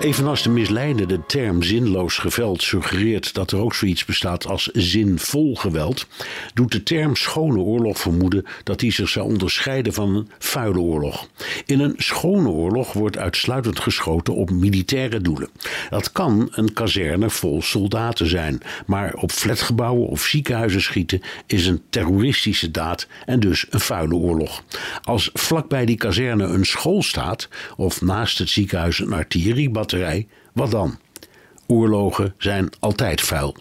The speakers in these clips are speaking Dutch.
Evenals de misleidende term zinloos geweld suggereert dat er ook zoiets bestaat als zinvol geweld, doet de term schone oorlog vermoeden dat die zich zou onderscheiden van een vuile oorlog. In een schone oorlog wordt uitsluitend geschoten op militaire doelen. Dat kan een kazerne vol soldaten zijn, maar op flatgebouwen of ziekenhuizen schieten is een terroristische daad en dus een vuile oorlog. Als vlakbij die kazerne een school staat of naast het ziekenhuis een artilleriebad wat dan? Oorlogen zijn altijd vuil.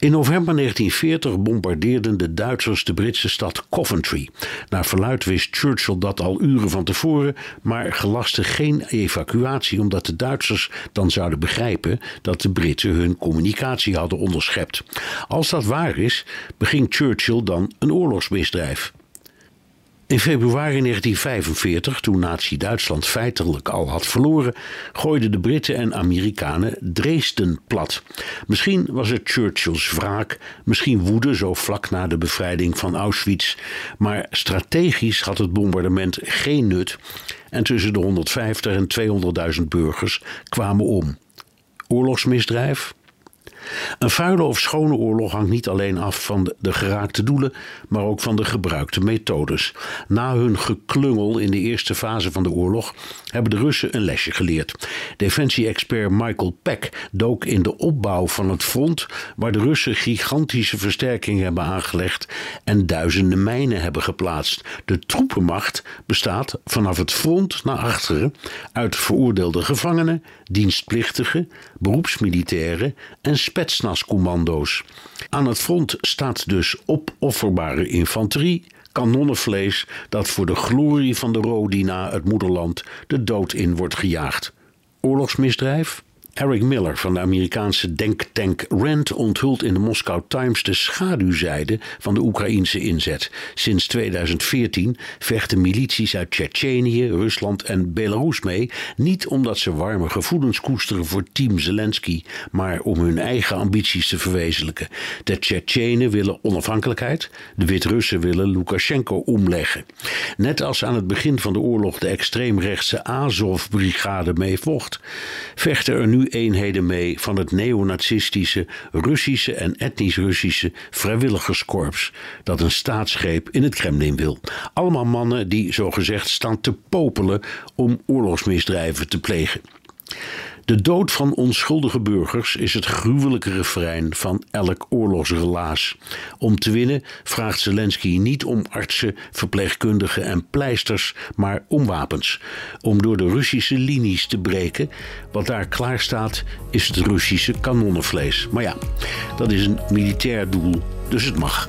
In november 1940 bombardeerden de Duitsers de Britse stad Coventry. Naar verluid wist Churchill dat al uren van tevoren, maar gelaste geen evacuatie omdat de Duitsers dan zouden begrijpen dat de Britten hun communicatie hadden onderschept. Als dat waar is, beging Churchill dan een oorlogsmisdrijf. In februari 1945, toen Nazi-Duitsland feitelijk al had verloren, gooiden de Britten en Amerikanen Dresden plat. Misschien was het Churchills wraak, misschien woede zo vlak na de bevrijding van Auschwitz, maar strategisch had het bombardement geen nut en tussen de 150 en 200.000 burgers kwamen om. Oorlogsmisdrijf? Een vuile of schone oorlog hangt niet alleen af van de geraakte doelen, maar ook van de gebruikte methodes. Na hun geklungel in de eerste fase van de oorlog hebben de Russen een lesje geleerd. Defensie-expert Michael Peck dook in de opbouw van het front, waar de Russen gigantische versterkingen hebben aangelegd en duizenden mijnen hebben geplaatst. De troepenmacht bestaat vanaf het front naar achteren uit veroordeelde gevangenen, dienstplichtigen, beroepsmilitairen en spetsnascommando's. Aan het front staat dus opofferbare infanterie, kanonnenvlees dat voor de glorie van de Rodina, het moederland, de dood in wordt gejaagd. Oorlogsmisdrijf? Eric Miller van de Amerikaanse denktank Rand onthult in de Moscow Times de schaduwzijde van de Oekraïnse inzet. Sinds 2014 vechten milities uit Tsjetsjenië, Rusland en Belarus mee, niet omdat ze warme gevoelens koesteren voor team Zelensky, maar om hun eigen ambities te verwezenlijken. De Tsjetsjenen willen onafhankelijkheid, de Wit-Russen willen Lukashenko omleggen. Net als aan het begin van de oorlog de extreemrechtse Azov-brigade meevocht, vechten er nu eenheden mee van het neonazistische Russische en etnisch Russische vrijwilligerskorps dat een staatsgreep in het Kremlin wil. Allemaal mannen die zogezegd staan te popelen om oorlogsmisdrijven te plegen. De dood van onschuldige burgers is het gruwelijke refrein van elk oorlogsrelaas. Om te winnen vraagt Zelensky niet om artsen, verpleegkundigen en pleisters, maar om wapens. Om door de Russische linies te breken. Wat daar klaar staat, is het Russische kanonnenvlees. Maar ja, dat is een militair doel, dus het mag.